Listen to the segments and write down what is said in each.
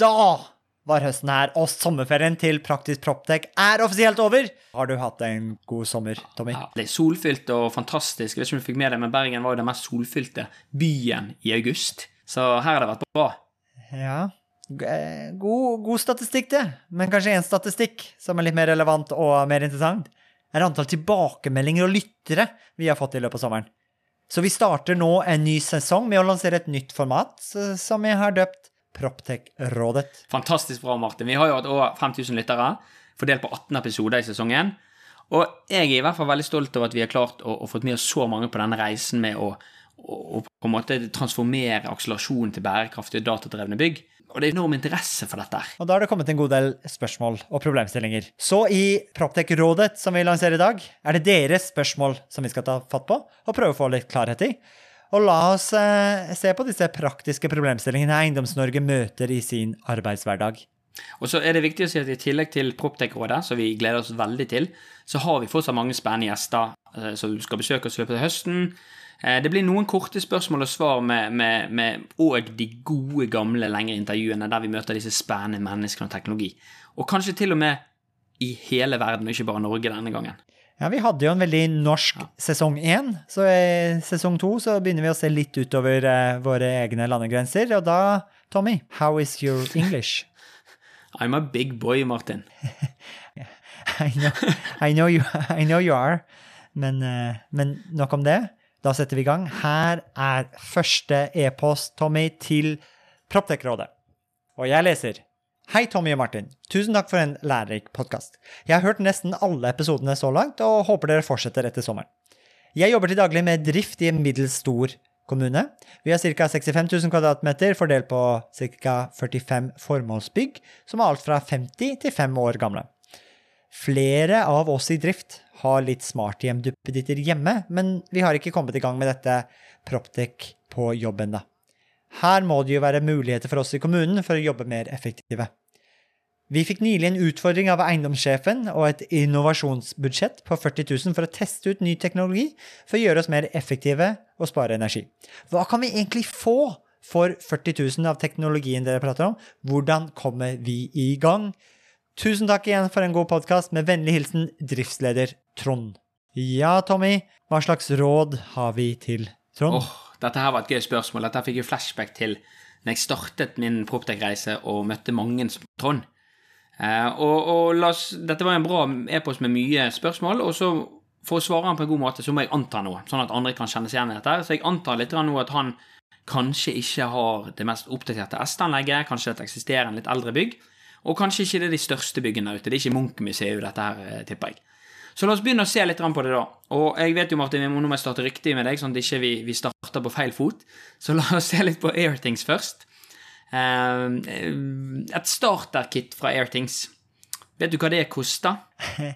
Da var høsten her, og sommerferien til Praktisk Proptech er offisielt over. Har du hatt en god sommer, Tommy? Ja, det er solfylt og fantastisk. Jeg vet ikke om du fikk med deg, men Bergen var jo den mest solfylte byen i august. Så her har det vært bra. Ja. Eh, God, god statistikk, det. Men kanskje en statistikk som er litt mer relevant og mer interessant, er antall tilbakemeldinger og lyttere vi har fått i løpet av sommeren. Så vi starter nå en ny sesong med å lansere et nytt format som jeg har døpt Proptech-rådet. Fantastisk bra, Martin. Vi har jo hatt over 5000 lyttere, fordelt på 18 episoder i sesongen. Og jeg er i hvert fall veldig stolt over at vi har klart å, å fått med oss så mange på denne reisen med å, å, å på en måte transformere akselerasjonen til bærekraftige datadrevne bygg. Og det er enorm interesse for dette. Og da har det kommet en god del spørsmål og problemstillinger. Så i Proptech-rådet som vi lanserer i dag, er det deres spørsmål som vi skal ta fatt på og prøve å få litt klarhet i. Og la oss eh, se på disse praktiske problemstillingene Eiendoms-Norge møter i sin arbeidshverdag. Og så er det viktig å si at i tillegg til Proptech-rådet, som vi gleder oss veldig til, så har vi fortsatt mange spennende gjester eh, som skal besøke oss i løpet av høsten. Eh, Det blir noen korte spørsmål og svar med, med, med, og de gode, gamle, lengre intervjuene der vi møter disse spennende menneskene og teknologi. Og kanskje til og med i hele verden, og ikke bare Norge denne gangen. Ja, Vi hadde jo en veldig norsk sesong én, så i sesong to så begynner vi å se litt utover eh, våre egne landegrenser. Og da, Tommy, how is your English? I'm a big boy, Martin. I know, I know, you, I know you are. Men, eh, men nok om det. Da setter vi i gang. Her er første e-post, Tommy, til Proptek-rådet, Og jeg leser. Hei, Tommy og Martin. Tusen takk for en lærerik podkast. Jeg har hørt nesten alle episodene så langt, og håper dere fortsetter etter sommeren. Jeg jobber til daglig med drift i en middels stor kommune. Vi har ca. 65 000 kvadratmeter fordelt på ca. 45 formålsbygg, som er alt fra 50 til 5 år gamle. Flere av oss i drift har litt smarthjem-duppeditter hjemme, men vi har ikke kommet i gang med dette Proptech på jobb da. Her må det jo være muligheter for oss i kommunen for å jobbe mer effektive. Vi fikk nylig en utfordring av eiendomssjefen og et innovasjonsbudsjett på 40 000 for å teste ut ny teknologi for å gjøre oss mer effektive og spare energi. Hva kan vi egentlig få for 40 000 av teknologien dere prater om? Hvordan kommer vi i gang? Tusen takk igjen for en god podkast. Med vennlig hilsen driftsleder Trond. Ja, Tommy, hva slags råd har vi til Trond? Åh, dette her var et gøy spørsmål. Dette fikk jo flashback til når jeg startet min Proptech-reise og møtte mange som Trond. Eh, og, og oss, dette var en bra e-post med mye spørsmål, og så for å svare han på en god måte, så må jeg anta noe, sånn at andre kan kjenne seg igjen i dette. Så jeg antar litt nå at han kanskje ikke har det mest oppdaterte S-anlegget, kanskje et eksisterende litt eldre bygg, og kanskje ikke det er de største byggene der ute. Det er ikke Munch-museet, dette her, eh, tipper jeg. Så la oss begynne å se litt på det, da. Og jeg vet jo, Martin, vi må nå starte riktig med deg, sånn at ikke vi, ikke starter på feil fot. Så la oss se litt på Airthings først. Eh, et starterkit fra Airthings. Vet du hva det koster?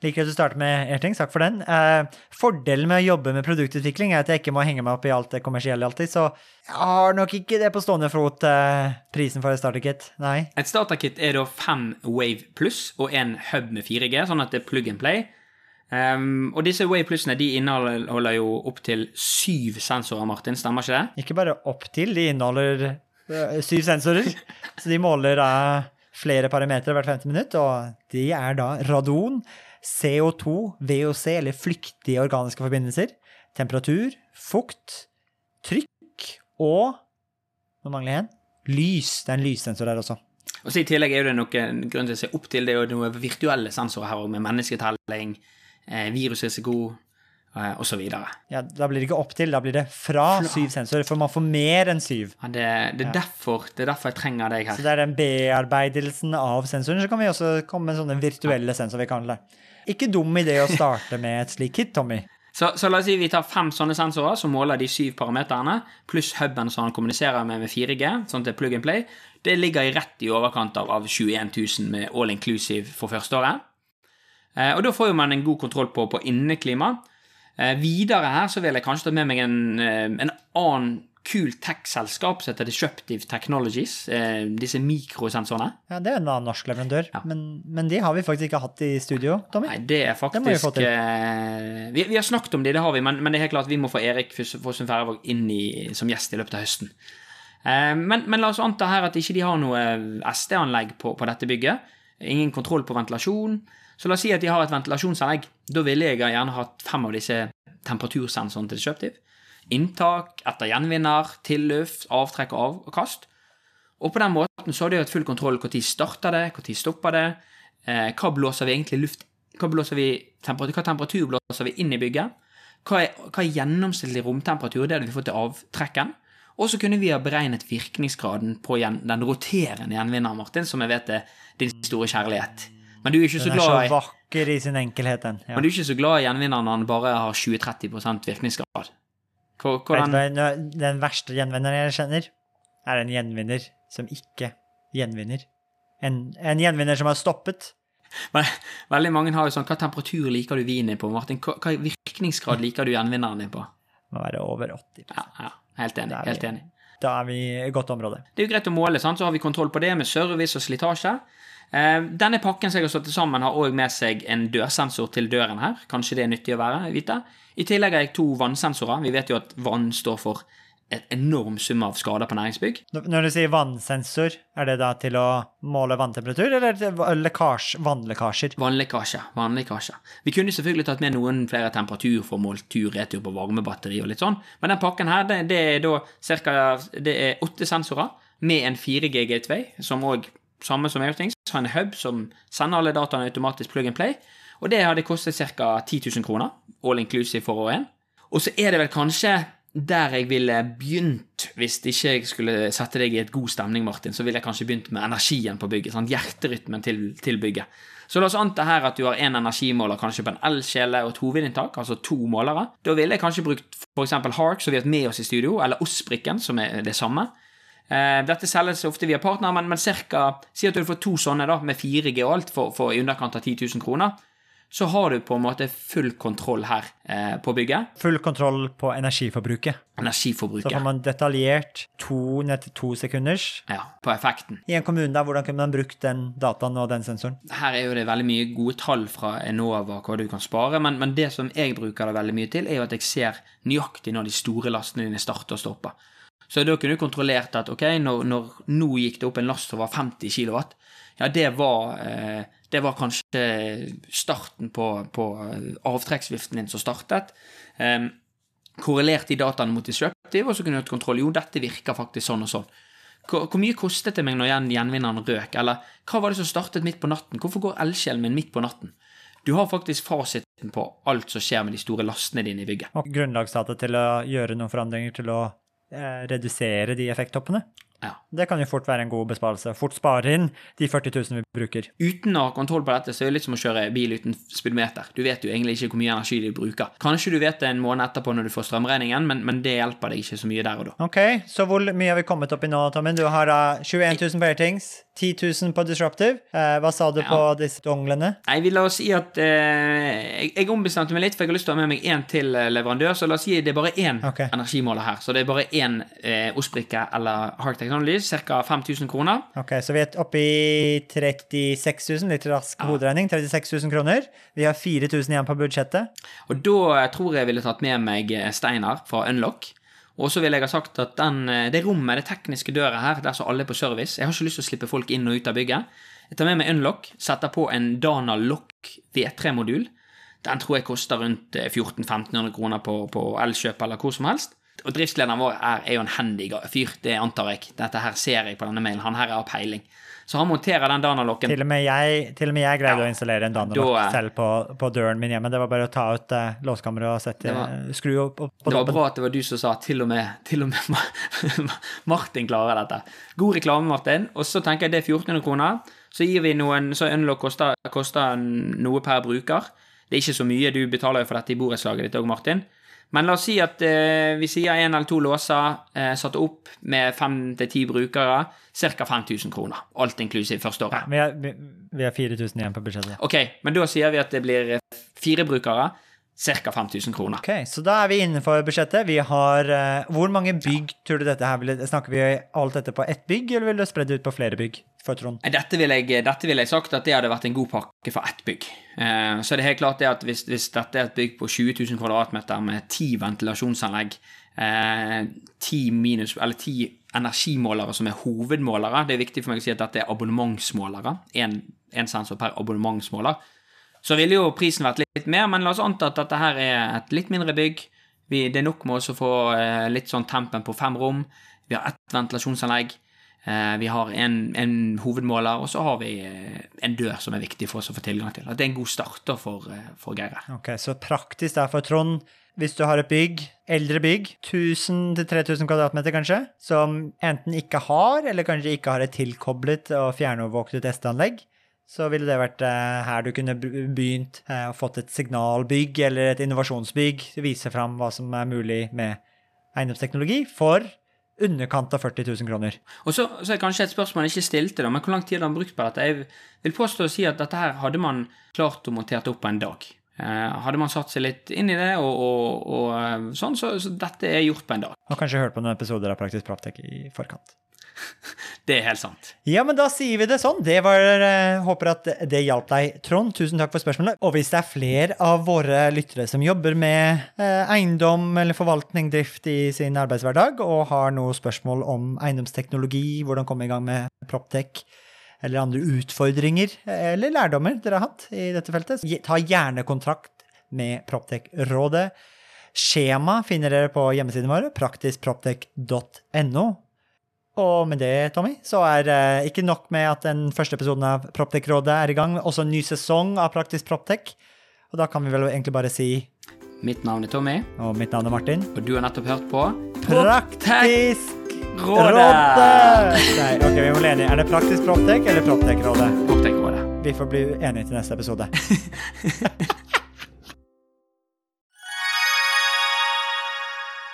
Liker at du starter med Airthings, takk for den. Eh, fordelen med å jobbe med produktutvikling er at jeg ikke må henge meg opp i alt det kommersielle alltid, så jeg har nok ikke det på stående fot, eh, prisen for et starterkit. Nei. Et starterkit er da fem Wave Pluss og en hub med 4G, sånn at det er plug and play. Um, og disse Wave Plussene de inneholder jo opptil syv sensorer, Martin. Stemmer ikke det? Ikke bare opp til, de inneholder eh, syv sensorer, så de måler da flere parametere hvert 50 minutt, og de er da radon, CO2, VOC, eller flyktige organiske forbindelser, temperatur, fukt, trykk og Nå mangler jeg en. Lys. Det er en lyssensor der også. Og så I tillegg er det noen grunn til å se opp til det er jo noen virtuelle sensorer her også, med mennesketelling, eh, virusrisiko eh, osv. Ja, Ja, Da blir det ikke opp til, da blir det fra syv sensorer, for man får mer enn syv. det, det, er derfor, det er derfor jeg trenger deg her. Så det er den bearbeidelsen av sensoren. Så kan vi også komme med sånne virtuelle sensorer, vi kaller det. Ikke dum idé å starte med et slikt kit, Tommy. Så, så la oss si vi tar fem sånne sensorer som måler de syv parameterne, pluss huben som han kommuniserer med med 4G, sånn til plug and play. Det ligger i rett i overkant av, av 21 000 med all inclusive for første året. Eh, og da får jo man en god kontroll på, på inneklima. Eh, videre her så vil jeg kanskje ta med meg en, eh, en annen kul tech-selskap som heter Disruptive Technologies. Eh, disse mikrosensorene. Ja, Det er en annen norsk leverandør, Ja. men, men de har vi faktisk ikke hatt i studio, Tommy. Nei, det er Det vi få faktisk til. eh, vi, vi har snakket om de, det har vi, men, men det er helt klart at vi må få Erik Fossum Færøvåg inn i, som gjest i løpet av høsten. Eh, men, men la oss anta her at ikke de har noe SD-anlegg på, på dette bygget. Ingen kontroll på ventilasjon. Så la oss si at de har et ventilasjonsanlegg. Da ville jeg gjerne hatt fem av disse temperatursensorene til Disruptive. Inntak, etter gjenvinner, tilluft, avtrekk og avkast. Og på den måten så har de hatt full kontroll når starter det, når stopper det, eh, hva blåser vi egentlig luft hva, vi, temperatur, hva temperatur blåser vi inn i bygget, hva er, hva er gjennomsnittlig romtemperatur, det hadde vi fått til avtrekken, og så kunne vi ha beregnet virkningsgraden på den roterende gjenvinneren, Martin, som jeg vet er din store kjærlighet. Men du er ikke så glad Den er så vakker i sin enkelhet, den. Ja. Men du er ikke så glad i gjenvinneren når han bare har 20-30 virkningsgrad. Hvordan hva, Den verste gjenvinneren jeg kjenner, er en gjenvinner som ikke gjenvinner. En, en gjenvinner som har stoppet. Men, veldig mange har jo sånn Hva temperatur liker du vinen på, Martin? Hva, hva virkningsgrad liker du gjenvinneren din på? Må være over 80 Ja, ja helt enig. helt enig. Da er vi i godt område. Det er jo greit å måle, sant? så har vi kontroll på det med service og slitasje. Eh, denne pakken som jeg har satt sammen, har òg med seg en dørsensor til døren her. Kanskje det er nyttig å være, vite. I tillegg har jeg to vannsensorer. Vi vet jo at vann står for et enorm sum av skader på næringsbygg. Når du sier vannsensor, er det da til å måle vanntemperatur, eller lekkasj, vannlekkasjer? Vannlekkasje. vannlekkasje. Vi kunne selvfølgelig tatt med noen flere temperaturformål, for målt tur, retur på varmebatteri og litt sånn, men den pakken her, det, det er da ca. det åtte sensorer med en 4G gateway, som òg, samme som Airthings, har en hub som sender alle dataene automatisk plug and play, og det hadde kostet ca. 10 000 kroner, all inclusive for år én. Og så er det vel kanskje der jeg ville begynt, hvis ikke jeg skulle sette deg i et god stemning, Martin, så ville jeg kanskje begynt med energien på bygget. Sånn, hjerterytmen til, til, bygget. Så la oss anta her at du har én energimåler kanskje på en elkjele og et hovedinntak, altså to målere. Da ville jeg kanskje brukt f.eks. Hark, som vi har hatt med oss i studio, eller Osbrikken, som er det samme. Eh, dette selges ofte via partner, men, men cirka, si at du får to sånne da, med 4G og alt for, for i underkant av 10 000 kroner så har du på en måte full kontroll her eh, på bygget. Full kontroll på energiforbruket. Energiforbruket. Så får man detaljert to, ned til to sekunders. Ja, på effekten. I en kommune, da, hvordan kunne man brukt den dataen og den sensoren? Her er jo det veldig mye gode tall fra Enova hva du kan spare, men, men det som jeg bruker det veldig mye til, er jo at jeg ser nøyaktig når de store lastene dine starter og stopper. Så da kunne du kontrollert at ok, når, når nå gikk det opp en last som var 50 kW, ja, det var eh, det var kanskje starten på, på avtrekksviften din som startet. Um, korrelert de dataene mot disruptive, og så kunne du hatt kontroll. Jo, dette virker faktisk sånn og sånn. Hvor, mye kostet det meg når gjenvinneren røk? Eller hva var det som startet midt på natten? Hvorfor går elkjelen min midt på natten? Du har faktisk fasiten på alt som skjer med de store lastene dine i bygget. Og grunnlagsdata til å gjøre noen forandringer til å eh, redusere de effekttoppene? Ja. Det kan jo fort være en god besparelse. Fort spare inn de 40 000 vi bruker. Uten å ha kontroll på dette, så er det litt som å kjøre bil uten speedometer. Du vet jo egentlig ikke hvor mye energi du bruker. Kanskje du vet det en måned etterpå når du får strømregningen, men, men det hjelper deg ikke så mye der og da. Ok, Så hvor mye har vi kommet opp i nå, Tommy? Du har da 21 000 på Airtings, 10 000 på Disruptive. Eh, hva sa du ja. på disse donglene? Jeg vil la oss si at eh, jeg, jeg, ombestemte meg litt, for jeg har lyst til å ha med meg én til eh, leverandør. Så la oss si det er bare én okay. energimåler her. Så det er bare én eh, ostbrikke eller Heart Technology, ca. 5000 kroner. Ok, Så vi er oppe i 36 000, litt rask ja. hoderegning. 36 000 kroner. Vi har 4000 igjen på budsjettet. Og da tror jeg jeg ville tatt med meg eh, Steinar fra Unlock. Og så vil jeg ha sagt at den, eh, det rommet, det tekniske døret her, der så alle er på service Jeg har ikke lyst til å slippe folk inn og ut av bygget. Jeg tar med meg Unlock, setter på en Dana Lock V3-modul. Den tror jeg koster rundt 1400-1500 eh, kroner på, på Elkjøp eller hvor som helst. Og driftslederen vår er, er jo en handy fyr, det antar jeg. Dette her ser jeg på denne mailen. Han her har peiling. Så han monterer den Dana-lokken. Til og med jeg, og med jeg greide ja, å installere en danalokk selv på, på, døren min hjemme. Det var bare å ta ut uh, låskammeret og sette, var, skru opp, opp på Det var bra at det var du som sa til og med, til og med Martin klarer dette. God reklame, Martin. Og så tenker jeg det er 1400 kroner. Så gir vi noen, så Unlock koster, koster noe per bruker. Det er ikke så mye. Du betaler jo for dette i borettslaget ditt òg, Martin. Men la oss si at eh, vi sier én eller to låser eh, satt opp med fem til ti brukere. Ca. 5000 kroner. Alt inklusiv første året. Ja, vi, har, vi, vi 4000 igjen på budsjettet. Ok, men da sier vi at det blir eh, fire brukere. Ca. 5000 kroner. Ok, Så da er vi innenfor budsjettet. Vi har uh, Hvor mange bygg tror du dette her vil Snakker vi alt dette på ett bygg, eller vil du spre det ut på flere bygg? for Trond? Dette ville jeg, vil jeg sagt at det hadde vært en god pakke for ett bygg. Uh, så det er helt klart det at hvis, hvis, dette er et bygg på 20 000 kvadratmeter med ti ventilasjonsanlegg ti ti minus, eller ti energimålere som er hovedmålere. Det er viktig for meg å si at dette er abonnementsmålere. Én sensor per abonnementsmåler. Så ville jo prisen vært litt mer, men la oss anta at dette her er et litt mindre bygg. Vi, det er nok med å få eh, litt sånn tempen på fem rom. Vi har ett ventilasjonsanlegg. Eh, vi har en, en, hovedmåler, og så har vi eh, en dør som er viktig for oss å få tilgang til. At det er en god starter for, eh, for Geir. Ok, Så praktisk der for Trond. Hvis du har et bygg, eldre bygg, 1000-3000 kvadratmeter kanskje, som enten ikke har, eller kanskje ikke har et tilkoblet og fjernovervåket testanlegg, så ville det vært eh, her du kunne begynt eh, og fått et signalbygg eller et innovasjonsbygg. Vise fram hva som er mulig med eiendomsteknologi for underkant av 40 000 kroner. Og så, så er kanskje et spørsmål jeg ikke stilte, da, men hvor lang tid har han brukt på dette? Jeg vil påstå å si at dette her hadde man klart å montere opp på en dag. Eh, hadde man satt seg litt inn i det, og, og, og sånn, så, så, dette er gjort på en dag. Og kanskje hørt på noen episoder av Praktisk Praptek i forkant. Det er helt sant. Ja, men da sier vi det sånn. Det var, uh, Håper at det hjalp deg, Trond. Tusen takk for spørsmålet. Og hvis det er flere av våre lyttere som jobber med uh, eiendom eller forvaltning, drift i sin arbeidshverdag, og har noen spørsmål om eiendomsteknologi, hvordan komme i gang med Proptech, eller andre utfordringer eller lærdommer dere har hatt i dette feltet, ta gjerne kontrakt med Proptech-rådet. Skjema finner dere på hjemmesiden vår, praktiskproptech.no. Og med det, Tommy, så er uh, ikke nok med at den første episoden av Proptech-rådet er i gang, også en ny sesong av Praktisk Proptech. Og da kan vi vel egentlig bare si Mitt navn er Tommy. Og mitt navn er Martin. Og du har nettopp hørt på Praktisk Rådet! Nei, ok, vi må bli enige. Er det Praktisk Proptech eller Proptech-rådet? Proptech-rådet. Vi får bli enige til neste episode.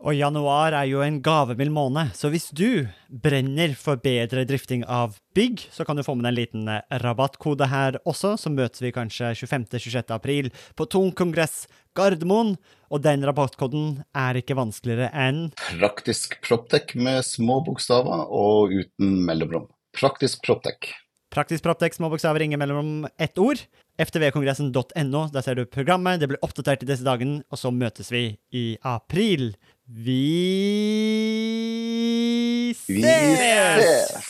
Og januar er jo en gavemild måned, så hvis du brenner for bedre drifting av bygg, så kan du få med deg en liten eh, rabattkode her også, så møtes vi kanskje 25.-26. april på Tung kongress Gardermoen. Og den rabattkoden er ikke vanskeligere enn Praktisk Proptech med små bokstaver og uten mellomrom. Praktisk Proptech. Praktisk Proptech, små bokstaver, ingen mellomrom, ett ord. ftvkongressen.no, der ser du programmet, det blir oppdatert i disse dagene, og så møtes vi i april. Vi ses! Vi ses!